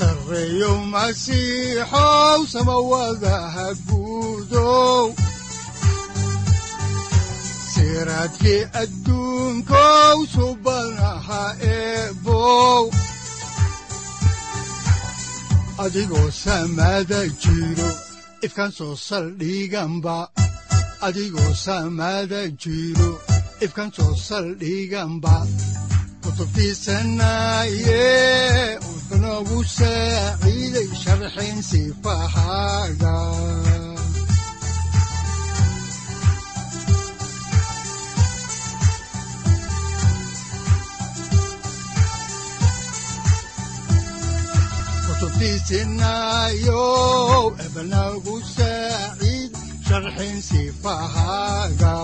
sareyow masiixow samawadaha guudow siraadkii adduunkow subanaha adigoo samaada soo saldhiganba adigoo kutubtiisanaye udanogu saaciiday sharxin sifahaaga kutubtiisinayow ebanagu saaciid sharxin sifahaaga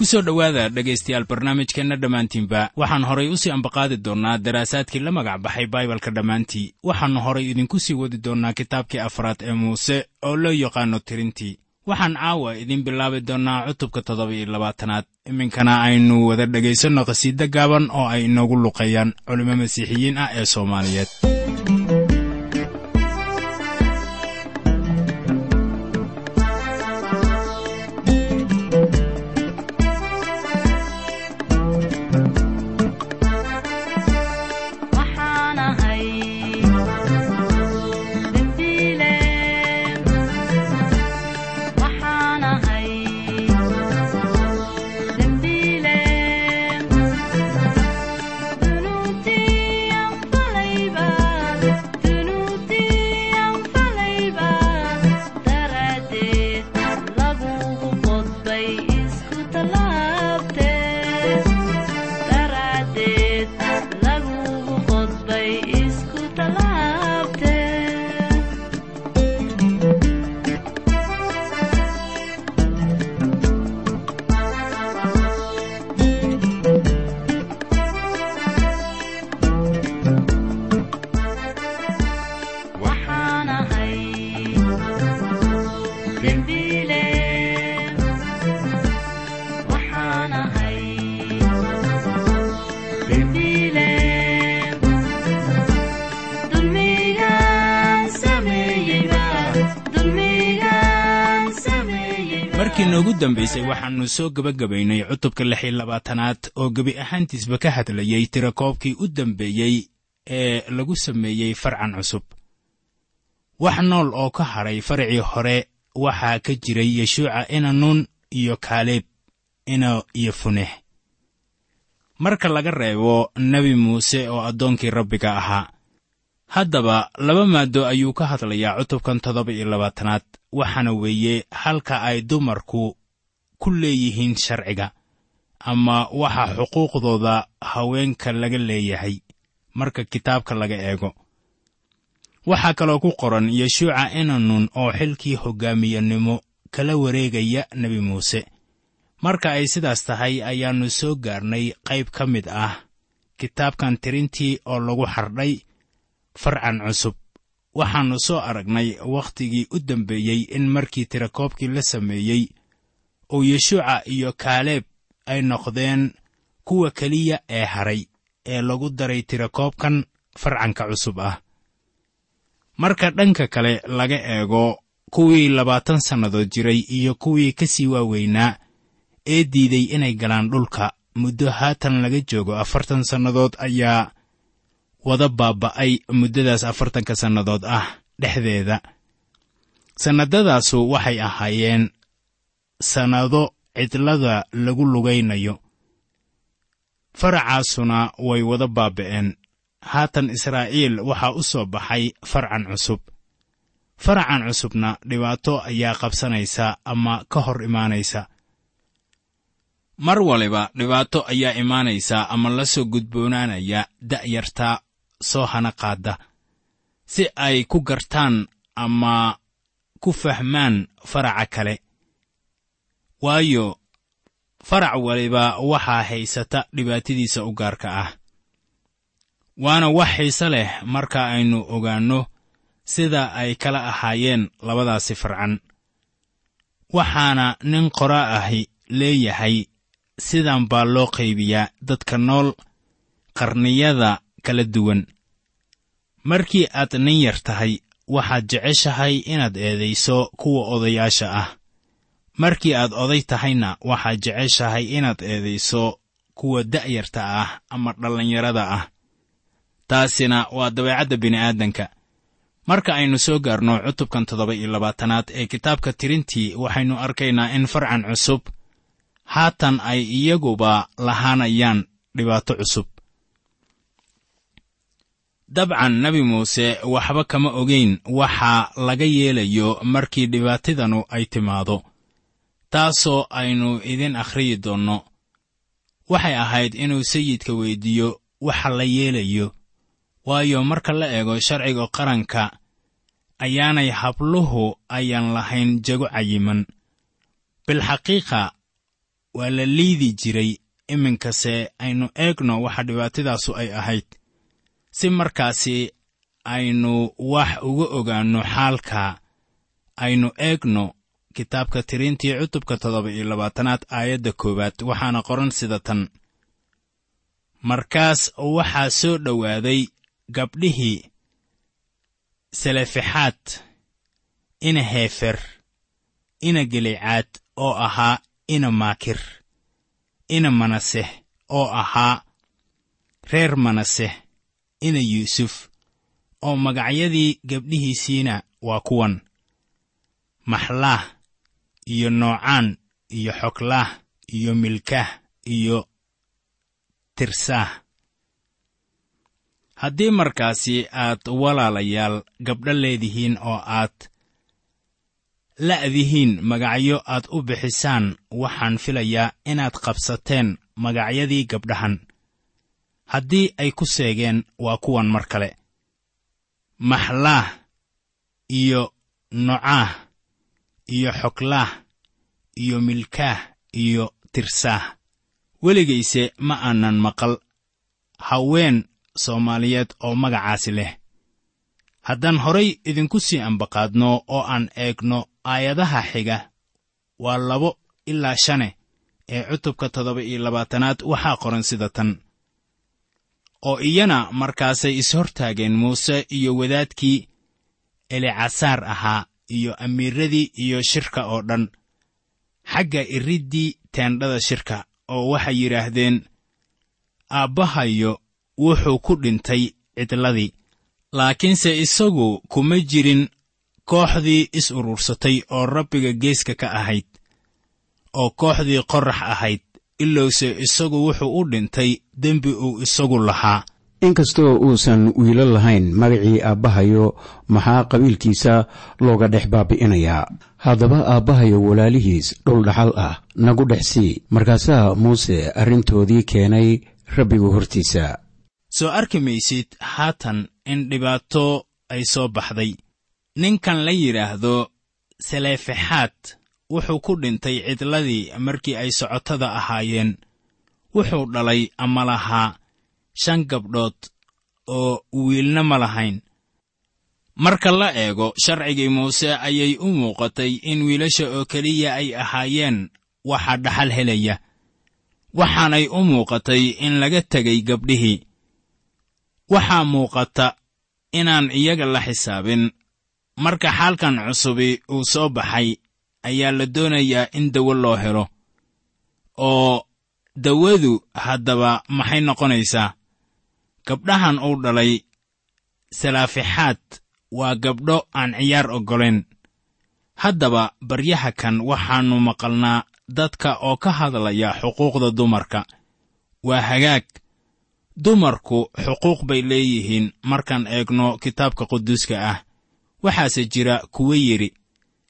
ku soo dhowaada dhegaystayaal barnaamijkeenna dhammaantiinba waxaan horay u sii ambaqaadi doonnaa daraasaadkii la magac baxay baibalka dhammaantii. Waxaannu horay idinku sii wadi doonnaa kitaabkii afraad ee muuse oo loo yaqaanno tirintii. Waxaan caawa idiin bilaabi doonnaa cutubka toddoba iyo labaatanaad. Iminkana aynu wada dhegaysanno khasiiddo gaaban oo ay inoogu luqeeyaan culimo masiixiyiin ah ee soomaaliyeed dambaysay waxaannu soo gebagabaynay cutubka lix iyo labaatanaad oo gebi ahaantiisba ka hadlayey tirakoobkii u dambeeyey ee lagu sameeyey farcan cusub. Wax nool oo ka hadhay farcii hore waxaa ka jiray yeshuuca ina nuun iyo kaaleeb ina iyo funeh. Marka laga reebo nebi muuse oo addoonkii rabbiga ahaa haddaba laba maaddo ayuu ka hadlayaa cutubkan toddoba iyo labaatanaad waxaana weeye halka ay dumarku ku leeyihiin sharciga ama waxa xuquuqdooda haweenka laga leeyahay marka kitaabka laga eego. Waxaa kaloo ku qoran yeshuuca inanun oo xilkii hoggaamiyanimo kala wareegaya nebi muuse. Marka ay sidaas tahay ayaannu soo gaarnay qayb ka mid ah kitaabkan tirintii oo lagu xardhay farcan cusub. Waxaannu soo aragnay wakhtigii u dambeeyey in markii tirakoobkii la sameeyey oo yeshuuca iyo kaaleeb ay noqdeen kuwa keliya ee hadhay ee lagu daray tirakoobkan farcanka cusub ah. Marka dhanka kale laga eego kuwii labaatan sannadood jiray iyo kuwii ka sii waaweynaa ee diiday inay galaan dhulka muddo haatan laga joogo afartan sannadood ayaa wada baaba'ay muddadaas afartanka sannadood ah dhexdeeda. Sannadadaasu waxay ahaayeen sannado cidlada lagu lugaynayo. Faracaasuna way wada baaba'een. Haatan israa'iil waxaa u soo baxay farcan cusub. Faracan cusubna dhibaato ayaa qabsanaysa ama ka hor imaanaysa. Mar waliba dhibaato ayaa imaanaysa ama la soo gudboonaanaya da'yarta soo hana qaadda. Si ay ku gartaan ama ku fahmaan faraca kale waayo farac waliba waxaa haysata dhibaatadiisa u gaarka ah. Waana wax xiise leh marka aynu ogaanno sida ay kala ahaayeen labadaasi farcan. Waxaana nin qoraa ahi leeyahay sidan baa loo qaybiyaa dadka nool qarniyada kala duwan. Markii aad nin yar tahay waxaad jeceshahay inaad eedayso kuwa odayaasha ah markii aad oday tahayna waxaad jeceshahay inaad eedayso kuwa da'yarta ah ama dhallinyarada ah. Taasina waa dabeecadda bini'aadanka. Marka aynu soo gaarno cutubkan toddoba iyo labaatanaad ee kitaabka tirintii waxaynu arkaynaa in farcan cusub haatan ay iyaguba lahaanayaan dhibaato cusub. Dabcan nebi muuse waxba kama ogayn waxa laga yeelayo markii dhibaatidanu ay timaado taasoo aynu idin akhriyi doonno. Waxay ahayd inuu sayidka weyddiiyo waxa la yeelayo waayo marka la eego sharciga qaranka ayaanay habluhu ayaan lahayn jago cayiman. Bilxaqiiqa waa la liidi jiray iminkase aynu eegno waxa dhibaatadaasu ay ahayd. Si markaasi aynu wax uga ogaanno xaalka aynu eegno kitaabka tirintii cutubka toddoba iyo labaatanaad aayadda koowaad waxaana qoran sida tan. Markaas waxaa soo dhowaaday gabdhihii selefexaad ina heefer ina gelicaad oo ahaa ina maakir ina manaseh oo ahaa reer manaseh ina yuusuf oo magacyadii gabdhihiisiina waa kuwan. Maxlaah iyo noocaan iyo xoglaah iyo milkaah iyo tirsaah. Haddii markaasi aad walaalayaal gabdho leedihiin oo aad la'dihiin magacyo aad u bixisaan waxaan filayaa inaad qabsateen magacyadii gabdhahan. Haddii ay ku seegeen waa kuwan mar kale. Maxlaah iyo nocaah iyo xoglaah iyo milkaah iyo tirsaah. Weligayse ma aanan maqal. Haween soomaaliyeed oo magacaasi leh. Haddaan horay idinku sii ambaqaadno oo aan eegno aayadaha xiga waa labo ilaa shane ee cutubka toddoba iyo labaatanaad waxaa qoran sida tan. Oo iyana markaasay is-hortaageen muuse iyo wadaadkii elicasaar ahaa iyo amiiradii iyo shirka oo dhan. Xagga iriddii teendhada shirka oo waxay yidhaahdeen aabbahayo wuxuu ku dhintay cidladii laakiinse isagu kuma jirin kooxdii is urursatay oo rabbiga geeska ka ahayd oo kooxdii qorrax ahayd ilowse isagu wuxuu u dhintay dembi uu isagu lahaa inkastoo uusan wiilo lahayn magacii aabbahayo maxaa qabiilkiisa looga dhex baabi'inayaa? Haddaba aabbahayo walaalihiis dhul dhaxal ah nagu dhex sii. Markaasaa muuse arrintoodii keenay rabbigu hortiisa. Soo arki maysid haatan in dhibaato ay soo baxday. Ninkan la yidhaahdo saleefexaad wuxuu ku dhintay cidladii markii ay socotada ahaayeen. Wuxuu dhalay ama lahaa shan gabdhood oo wiilna ma lahayn. Marka la eego sharcigii muuse ayay u muuqatay in wiilasha oo keliya ay ahaayeen waxa dhaxal helaya waxaanay u muuqatay in laga tegay gabdhihii. Waxaa muuqata inaan iyaga la xisaabin. Marka xaalkan cusubi uu soo baxay ayaa la doonayaa in dawo loo helo oo dawadu haddaba maxay noqonaysaa gabdhahan uu dhalay salaafixaad waa gabdho aan ciyaar oggolayn haddaba baryaha kan waxaannu maqalnaa dadka oo ka hadlaya xuquuqda dumarka. Waa hagaag. Dumarku xuquuq bay leeyihiin markaan eegno kitaabka quduuska ah. Waxaase jira kuwo yidhi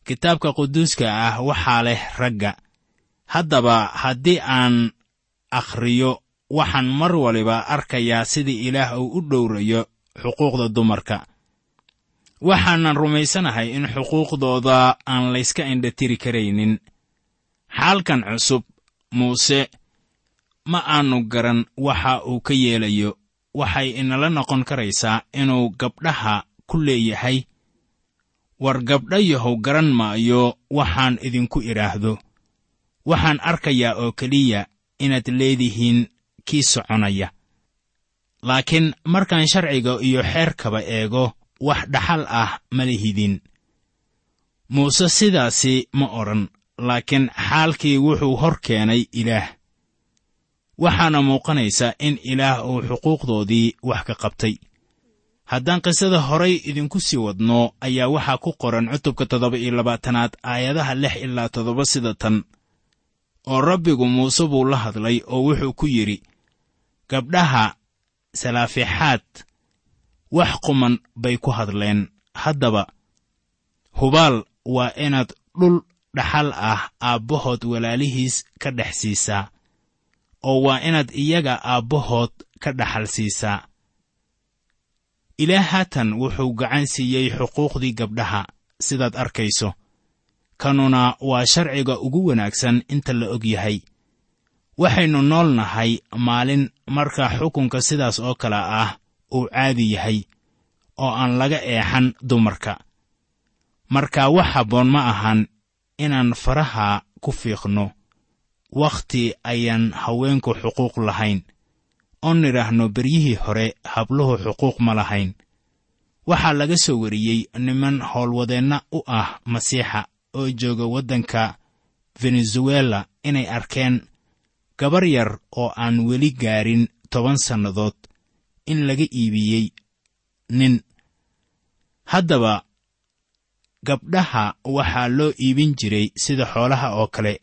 kitaabka quduuska ah waxaa leh ragga. Haddaba haddii aan akhriyo waxaan mar waliba arkayaa sida ilaah uu u dhowrayo xuquuqda dumarka. Waxaanan rumaysanahay in xuquuqdooda aan layska indhatiri karaynin. Xaalkan cusub muuse ma aanu garan waxa uu ka yeelayo. Waxay inala noqon karaysaa inuu gabdhaha ku leeyahay. War gabdhayahow garan maayo waxaan idinku idhaahdo. Waxaan arkayaa oo keliya inaad leedihiin kii soconaya. Laakiin markaan sharciga iyo xeerkaba eego wax dhaxal ah ma lihidin. Muuse sidaasi ma odhan laakiin xaalkii wuxuu hor keenay ilaah. Waxaana muuqanaysa in ilaah uu xuquuqdoodii wax ka qabtay. Haddaan qisada horay idinku sii wadno ayaa waxaa ku qoran cutubka toddoba iyo labaatanaad aayadaha lix ilaa toddoba sida tan oo rabbigu muuse buu la hadlay oo wuxuu ku yidhi gabdhaha salaafixaad wax quman bay ku hadleen. Haddaba hubaal waa inaad dhul dhaxal ah aabbahood walaalihiis ka dhex siisaa oo waa inaad iyaga aabbahood ka dhaxal siisaa. Ilaah haatan wuxuu gacan siiyey xuquuqdii gabdhaha sidaad arkayso. Kanuna waa sharciga ugu wanaagsan inta la og yahay waxaynu nool nahay maalin marka xukunka sidaas oo kale ah uu caadi yahay oo aan laga eexan dumarka. Marka wax habboon ma ahan inaan faraha ku fiiqno. Wakhti ayaan haweenku xuquuq lahayn oo nidhaahno beryihii hore habluhu xuquuq ma lahayn. Waxaa laga soo wariyey niman howlwadeenna u ah masiixa oo jooga waddanka venezuela inay arkeen gabar yar oo aan weli gaarin toban sannadood in laga iibiyey nin. Haddaba gabdhaha waxaa loo iibin jiray sida xoolaha oo kale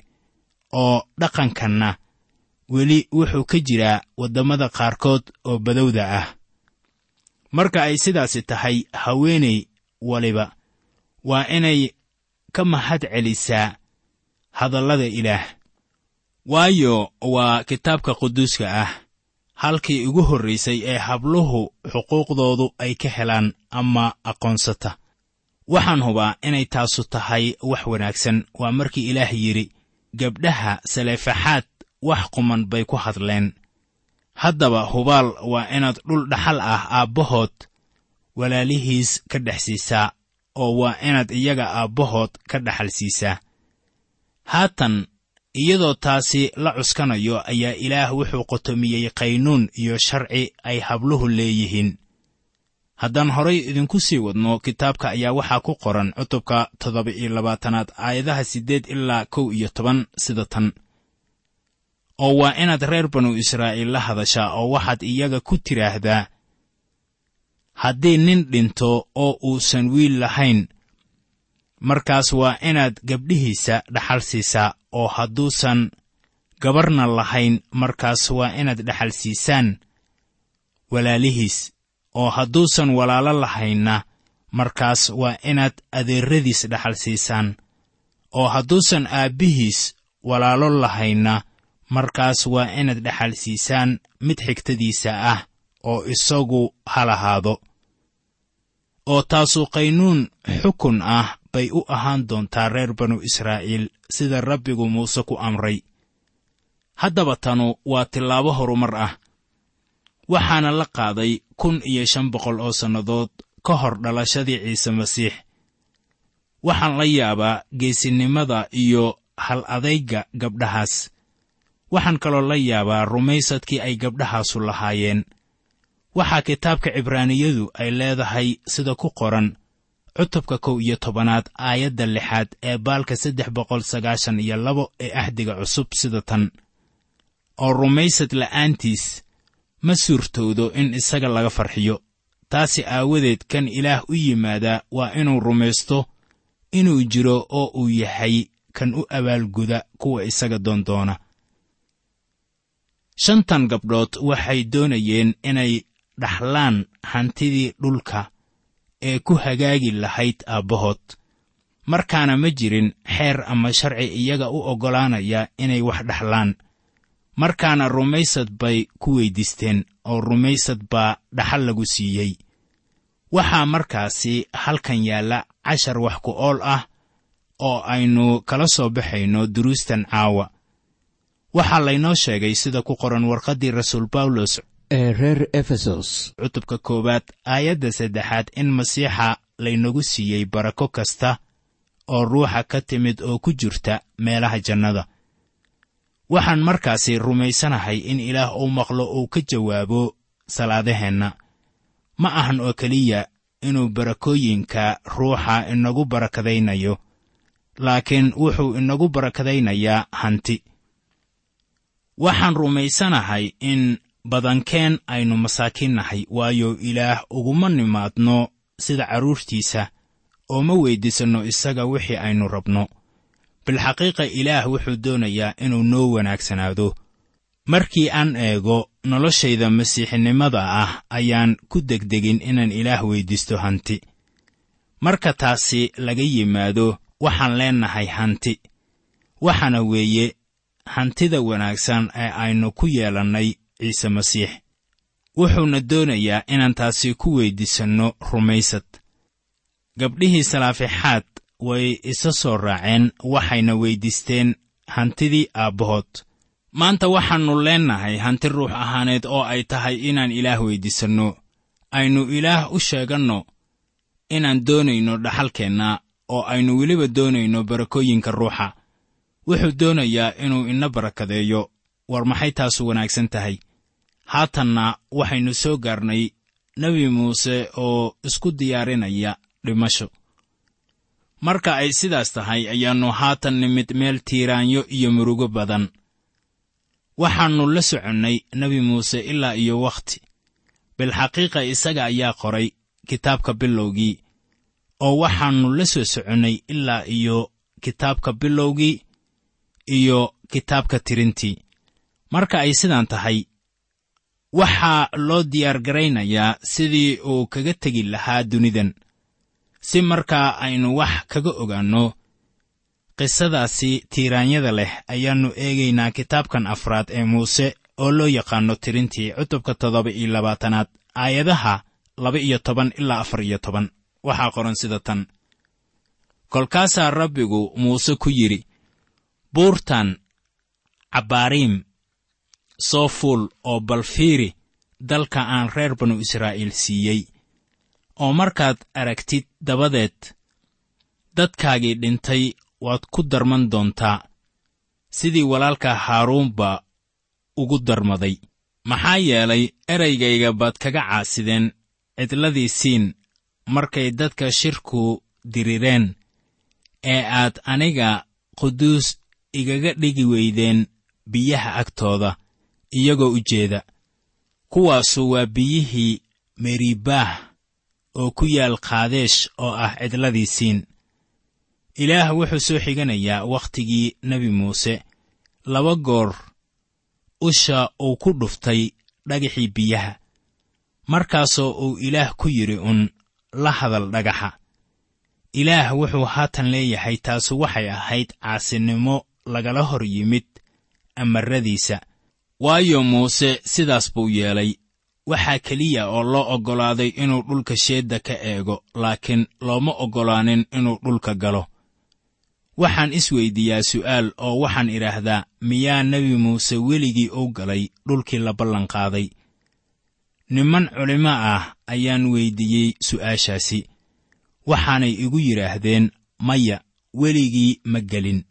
oo dhaqankanna weli wuxuu ka jiraa waddamada qaarkood oo badowda ah. Marka ay sidaasi tahay haweenay waliba waa inay ka mahad celisaa hadallada ilaah waayo waa kitaabka quduuska ah. Halkii ugu horraysay ee habluhu xuquuqdoodu ay ka helaan ama aqoonsata. Waxaan hubaa inay taasu tahay wax wanaagsan. Waa markii ilaah yidhi gabdhaha saleefaxaad wax quman bay ku hadleen. Haddaba hubaal waa inaad dhul dhaxal ah aabbahood walaalihiis ka dhex siisaa oo waa inaad iyaga aabbahood ka dhaxal siisaa. Haatan iyadoo taasi la cuskanayo ayaa ilaah wuxuu qotomiyey qaynuun iyo sharci ay habluhu leeyihiin. Haddaan horay idinku sii wadno kitaabka ayaa waxaa ku qoran cutubka toddoba iyo labaatanaad aayadaha siddeed ilaa kow iyo toban sida tan. Oo waa inaad reer banu israa'iil la hadashaa oo waxaad iyaga ku tidhaahdaa haddii nin dhinto oo uusan wiil lahayn markaas waa inaad gabdhihiisa dhaxal siisaa oo hadduusan gabarna lahayn markaas waa inaad dhaxal siisaan walaalihiis. Oo hadduusan walaalo lahaynna markaas waa inaad adeerradiis dhaxal siisaan. Oo hadduusan aabbihiis walaalo lahaynna markaas waa inaad dhaxal siisaan mid xigtadiisa ah oo isagu ha lahaado. Oo taasu qaynuun xukun ah bay u ahaan doontaa reer banu israa'iil sida rabbigu muuse ku amray. Haddaba tanu waa tillaabo horumar ah. Waxaana la qaaday kun iyo shan boqol oo sannadood ka hor dhalashadii ciise masiix. Waxaan la yaabaa geesinimada iyo hal adayga gabdhahaas. Waxaan kaloo la yaabaa rumaysadkii ay gabdhahaasu lahaayeen. Waxaa kitaabka cibraaniyadu ay leedahay sida ku qoran cutubka kow iyo tobanaad aayadda lixaad ee baalka saddex boqol sagaashan iyo labo ee axdiga cusub sida tan. Oo rumaysad la'aantiis ma suurtoodo in isaga laga farxiyo. Taasi aawadeed kan ilaah u yimaadaa waa inuu rumaysto inuu jiro oo uu yahay kan u abaalguda kuwa isaga doondoona shantan gabdhood waxay doonayeen inay dhaxlaan hantidii dhulka ee ku hagaagi lahayd aabbahood. Markaana ma jirin xeer ama sharci iyaga u oggolaanaya inay wax dhaxlaan. Markaana rumaysad bay ku weyddiisteen oo rumaysad baa dhaxal lagu siiyey. Waxaa markaasi halkan yaalla cashar wax ku ool ah oo aynu kala soo baxayno duruustan caawa. Waxaa laynoo sheegay sida ku qoran warqaddii rasuul bawlos ee reer efesos. Cutubka koowaad aayadda saddexaad in masiixa laynagu siiyey barako kasta oo ruuxa ka timid oo ku jirta meelaha jannada. Waxaan markaasi rumaysanahay in ilaah uu maqlo uu ka jawaabo salaadaheenna. Ma ahan oo keliya inuu barakooyinka ruuxa inagu barakadaynayo laakiin wuxuu inagu barakadaynayaa hanti. Waxaan rumaysanahay in badankeen aynu masaakiin nahay waayo ilaah uguma nimaadno sida carruurtiisa oo ma weyddiisanno isaga wixii aynu rabno. Bilxaqiiqa ilaah wuxuu doonayaa inuu noo wanaagsanaado. Markii aan eego noloshayda masiixinimada ah ayaan ku degdegin inaan ilaah weyddiisto hanti. Marka taasi laga yimaado waxaan leennahay hanti. Waxaana weeye hantida wanaagsan ee aynu ku yeelannay ciise masiix wuxuuna doonayaa inaan taasi ku weyddiisanno rumaysad. Gabdhihii salaafixaad way isa soo raaceen waxayna weyddiisteen hantidii aabbahood. Maanta waxaannu leennahay hanti ruux ahaaneed oo ay tahay inaan ilaah weyddiisanno aynu ilaah u sheeganno inaan doonayno dhaxalkeenna oo aynu weliba doonayno barakooyinka ruuxa. Wuxuu doonayaa inuu ina barakadeeyo. War maxay taasu wanaagsan tahay haatanna waxaynu soo gaarnay nebi muuse oo isku diyaarinaya dhimasho. Marka ay sidaas tahay ayaannu haatan nimid meel tiiraanyo iyo murugo badan. Waxaannu la soconnay nebi muuse ilaa iyo wakhti. Bilxaqiiqa isaga ayaa qoray kitaabka bilowgii oo waxaannu la soo soconnay ilaa iyo kitaabka bilowgii iyo kitaabka tirintii. Marka ay sidaan tahay waxaa loo diyaargaraynayaa sidii uu kaga tegi lahaa dunidan. Si markaa aynu wax kaga ogaanno qisadaasi tiiraanyada leh ayaannu eegaynaa kitaabkan afraad ee muuse oo loo yaqaanno tirintii cutubka toddoba iyo labaatanaad aayadaha laba iyo toban ilaa afar iyo toban. Waxaa qoran sida tan. Kolkaasaa rabbigu muuse ku yidhi buurtan cabbaariim soo fuul oo bal fiiri dalka aan reer banu israa'iil siiyey. Oo markaad aragtid dabadeed dadkaagii dhintay waad ku darman doontaa. Sidii walaalka haaruunba ugu darmaday. Maxaa yeelay eraygayga baad kaga caasideen cidladii siin markay dadka shirku dirireen ee aad aniga quduus igaga dhigi weydeen biyaha agtooda iyagoo u jeeda kuwaasu waa biyihii meribaah oo ku yaal kaadeesh oo ah cidladii siin ilaah wuxuu soo xiganayaa wakhtigii nebi muuse. Laba goor usha uu ku dhuftay dhagaxii biyaha markaasoo uu ilaah ku yidhi un la hadal dhagaxa. Ilaah wuxuu haatan leeyahay taasu waxay ahayd caasinimo lagala hor yimid amarradiisa waayo muuse sidaas buu yeelay waxaa keliya oo loo oggolaaday inuu dhulka sheedda ka eego laakiin looma oggolaanin inuu dhulka galo. Waxaan isweyddiiyaa su'aal oo waxaan idhaahdaa miyaa nebi muuse weligii u galay dhulkii la ballanqaaday niman culimmo ah ayaan weyddiiyey su'aashaasi. Waxaanay igu yidhaahdeen maya weligii ma gelin.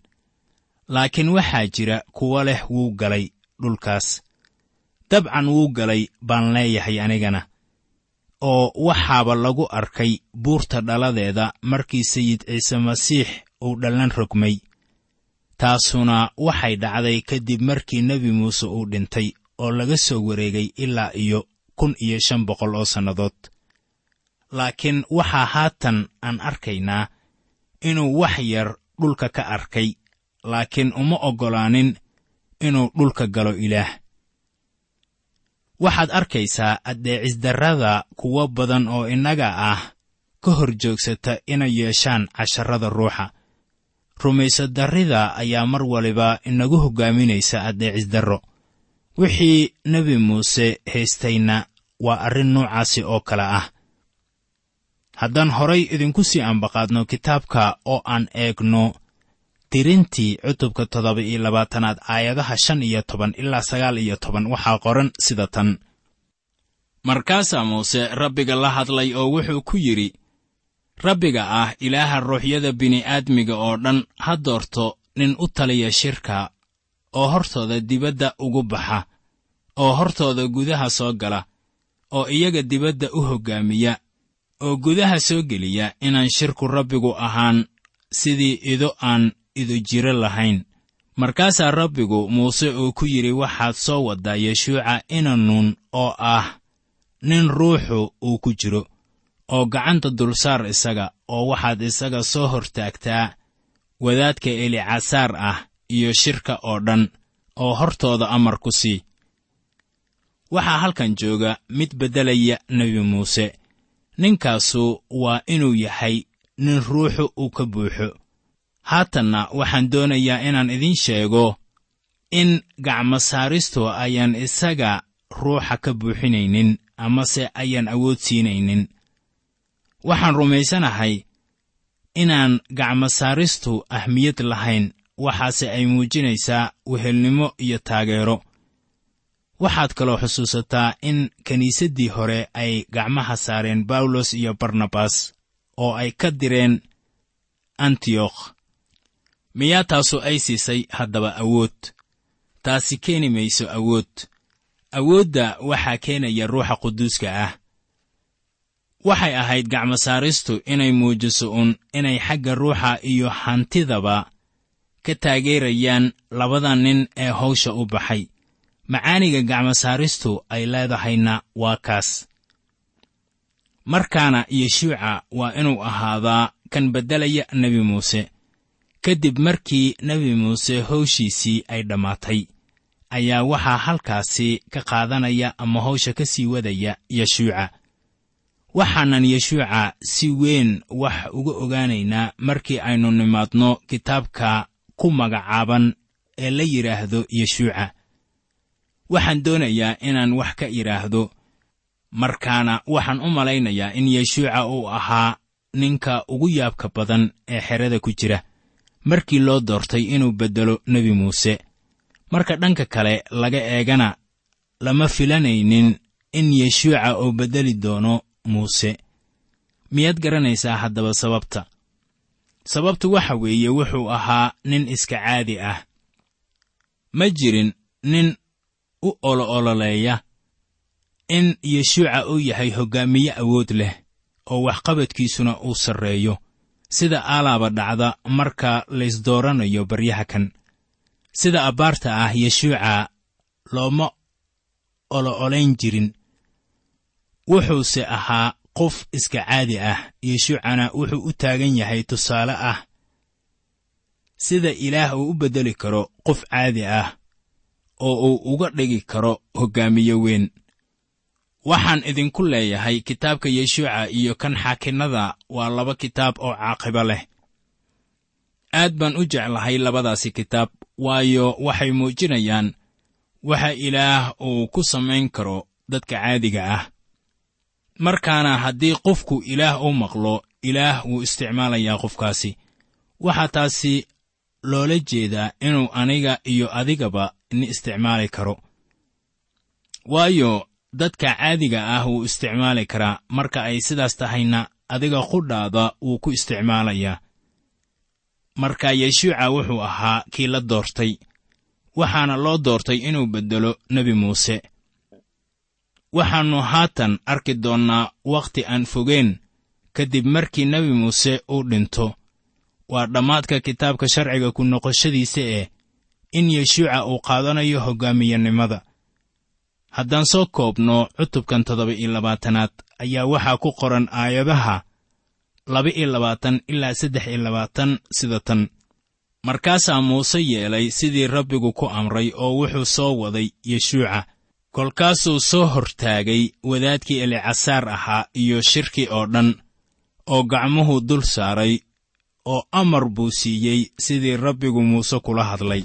Laakiin waxaa jira kuwo leh wuu galay dhulkaas. Dabcan wuu galay baan leeyahay anigana oo waxaaba lagu arkay buurta dhaladeeda markii sayid ciise masiix uu dhallan rogmay. Taasuna waxay dhacday kadib markii nebi muuse uu dhintay oo laga soo wareegay ilaa iyo kun iyo shan boqol oo sannadood. Laakiin waxaa haatan aan arkaynaa inuu wax yar dhulka ka arkay laakiin uma oggolaanin inuu dhulka galo ilaah. Waxaad arkaysaa addeecisdarrada kuwo badan oo innaga ah ka hor joogsata inay yeeshaan casharrada ruuxa. Rumaysadarrida ayaa mar waliba inagu hoggaaminaysa addeecisdarro wixii nebi muuse haystayna waa arrin noocaasi oo kale ah. Haddaan horay idinku sii ambaqaadno kitaabka oo aan eegno tirintii cutubka toddoba iyo labaatanaad aayadaha shan iyo toban ilaa sagaal iyo toban. Waxaa qoran sida tan. Markaasaa muuse rabbiga la hadlay oo wuxuu ku yidhi rabbiga ah ilaaha ruuxyada bini'aadmiga oo dhan ha doorto nin u taliya shirka oo hortooda dibadda ugu baxa oo hortooda gudaha soo gala oo iyaga dibadda u hoggaamiya oo gudaha soo geliya inaan shirku rabbigu ahaan sidii ido aan idojiro lahayn. Markaasaa rabbigu muuse uu ku yidhi waxaad soo waddaa yeshuuca inanuun oo ah nin ruuxu uu ku jiro oo gacanta dulsaar isaga oo waxaad isaga soo hortaagtaa wadaadka elicasaar ah iyo shirka oo dhan oo hortooda amar ku sii. Waxaa halkan jooga mid beddelaya nebi muuse. Ninkaasu waa inuu yahay nin ruuxu uu ka buuxo haatanna waxaan doonayaa inaan idiin sheego in gacmo saaristu ayaan isaga ruuxa ka buuxinaynin amase ayaan awood siinaynin. Waxaan rumaysanahay inaan gacmo saaristu ahmiyad lahayn waxaase ay muujinaysaa wehelnimo iyo taageero. Waxaad kaloo xusuusataa in kiniisaddii hore ay gacmaha saareen bawlos iyo barnabas oo ay ka direen antiyokh miyaa taasu ay siisay haddaba awood. Taasi keeni mayso awood. Awoodda waxaa keenaya ruuxa quduuska ah. Waxay ahayd gacmo saaristu inay muujiso uun inay xagga ruuxa iyo hantidaba ka taageerayaan labada nin ee hawsha u baxay. Macaaniga gacmo saaristu ay leedahayna waa kaas. Markaana yeshuuca waa inuu ahaadaa kan beddelaya nebi muuse kadib markii nebi muuse hawshiisii ay dhammaatay ayaa waxaa halkaasi ka qaadanaya ama hawsha ka sii wadaya yeshuuca waxaanan yeshuuca si weyn wax uga ogaanaynaa markii aynu nimaadno kitaabka ku magacaaban ee la yidhaahdo yeshuuca waxaan doonayaa inaan wax ka idhaahdo markaana waxaan u malaynayaa in yeshuuca uu ahaa ninka ugu yaabka badan ee xerada ku jira markii loo doortay inuu beddelo nebi muuse. Marka dhanka kale laga eegana lama filanaynin in yeshuuca uu beddeli doono muuse. Miyaad garanaysaa haddaba sababta? Sababtu waxa weeye wuxuu ahaa nin iska caadi ah. Ma jirin nin u olo-ololeeya in yeshuuca uu yahay hoggaamiye awood leh oo waxqabadkiisuna uu sarreeyo sida aalaaba dhacda marka laysdooranayo baryaha kan. Sida abbaarta ah yeshuuca looma olo-olayn jirin. Wuxuuse ahaa qof iska caadi ah yeshuucana wuxuu u taagan yahay tusaale ah. Sida ilaah uu u beddeli karo qof caadi ah oo uu uga dhigi karo hoggaamiye weyn waxaan idinku leeyahay kitaabka yeshuuca iyo kan xaakinnada waa laba kitaab oo caaqibo leh. Aad baan u jeclahay labadaasi kitaab waayo waxay muujinayaan waxa ilaah uu ku samayn karo dadka caadiga ah. Markaana haddii qofku ilaah u maqlo ilaah wuu isticmaalayaa qofkaasi. Waxaa taasi loola jeedaa inuu aniga iyo adigaba ni isticmaali karo. Waayo dadka caadiga ah wuu isticmaali karaa. Marka ay sidaas tahayna adiga qudhaada wuu ku isticmaalayaa marka yeshuuca wuxuu ahaa kii la doortay waxaana loo doortay inuu beddelo nebi muuse. Waxaannu haatan arki doonnaa wakhti aan fogeen kadib markii nebi muuse uu dhinto. Waa dhammaadka kitaabka sharciga ku noqoshadiisa eh in yeshuuca uu qaadanayo hoggaamiyenimada haddaan soo koobno cutubkan toddoba iyo labaatanaad ayaa waxaa ku qoran aayadaha laba iyo labaatan ilaa saddex iyo labaatan sida tan. Markaasaa muuse yeelay sidii rabbigu ku amray oo wuxuu soo waday yeshuuca. Kolkaasuu soo hortaagay wadaadkii elicasaar ahaa iyo shirkii oo dhan oo gacmuhu dul saaray oo amar buu siiyey sidii rabbigu muuse kula hadlay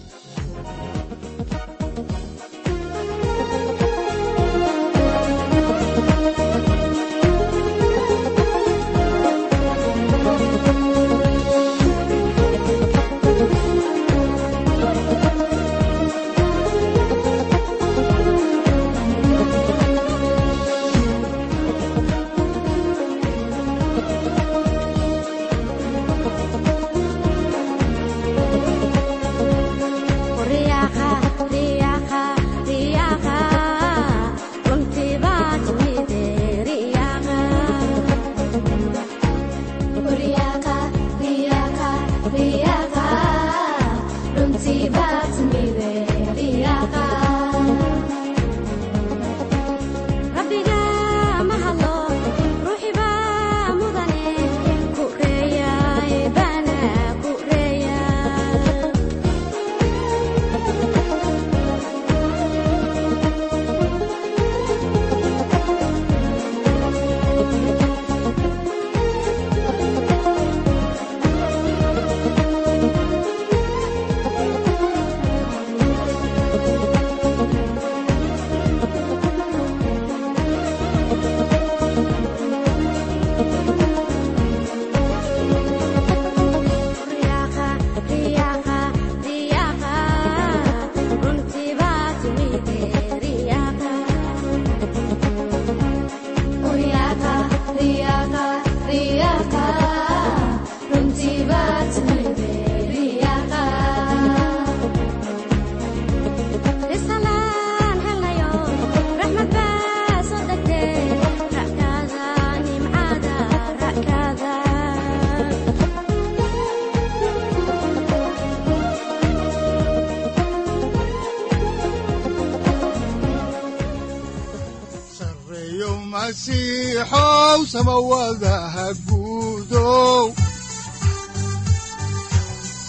masiixow samawadaha guudow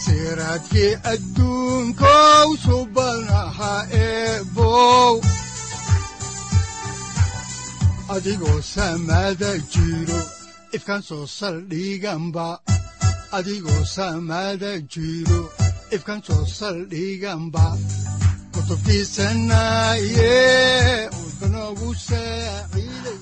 siraadkii adduunkow subanaha eebow adigoo samada jiro ifkan soo saldhiganba adigoo samada jiro ifkan soo saldhiganba kutubtiisanaye udbanogu saaciiday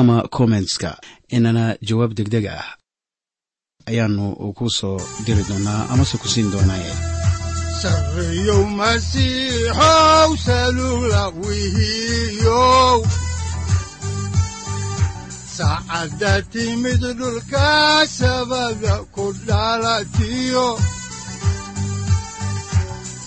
ama kommentska inana jawaab degdeg ah ayaanu ku soo diri doonaa amase ku siin doonaaye saacadda timid dhulka sabada ku dhalatiyo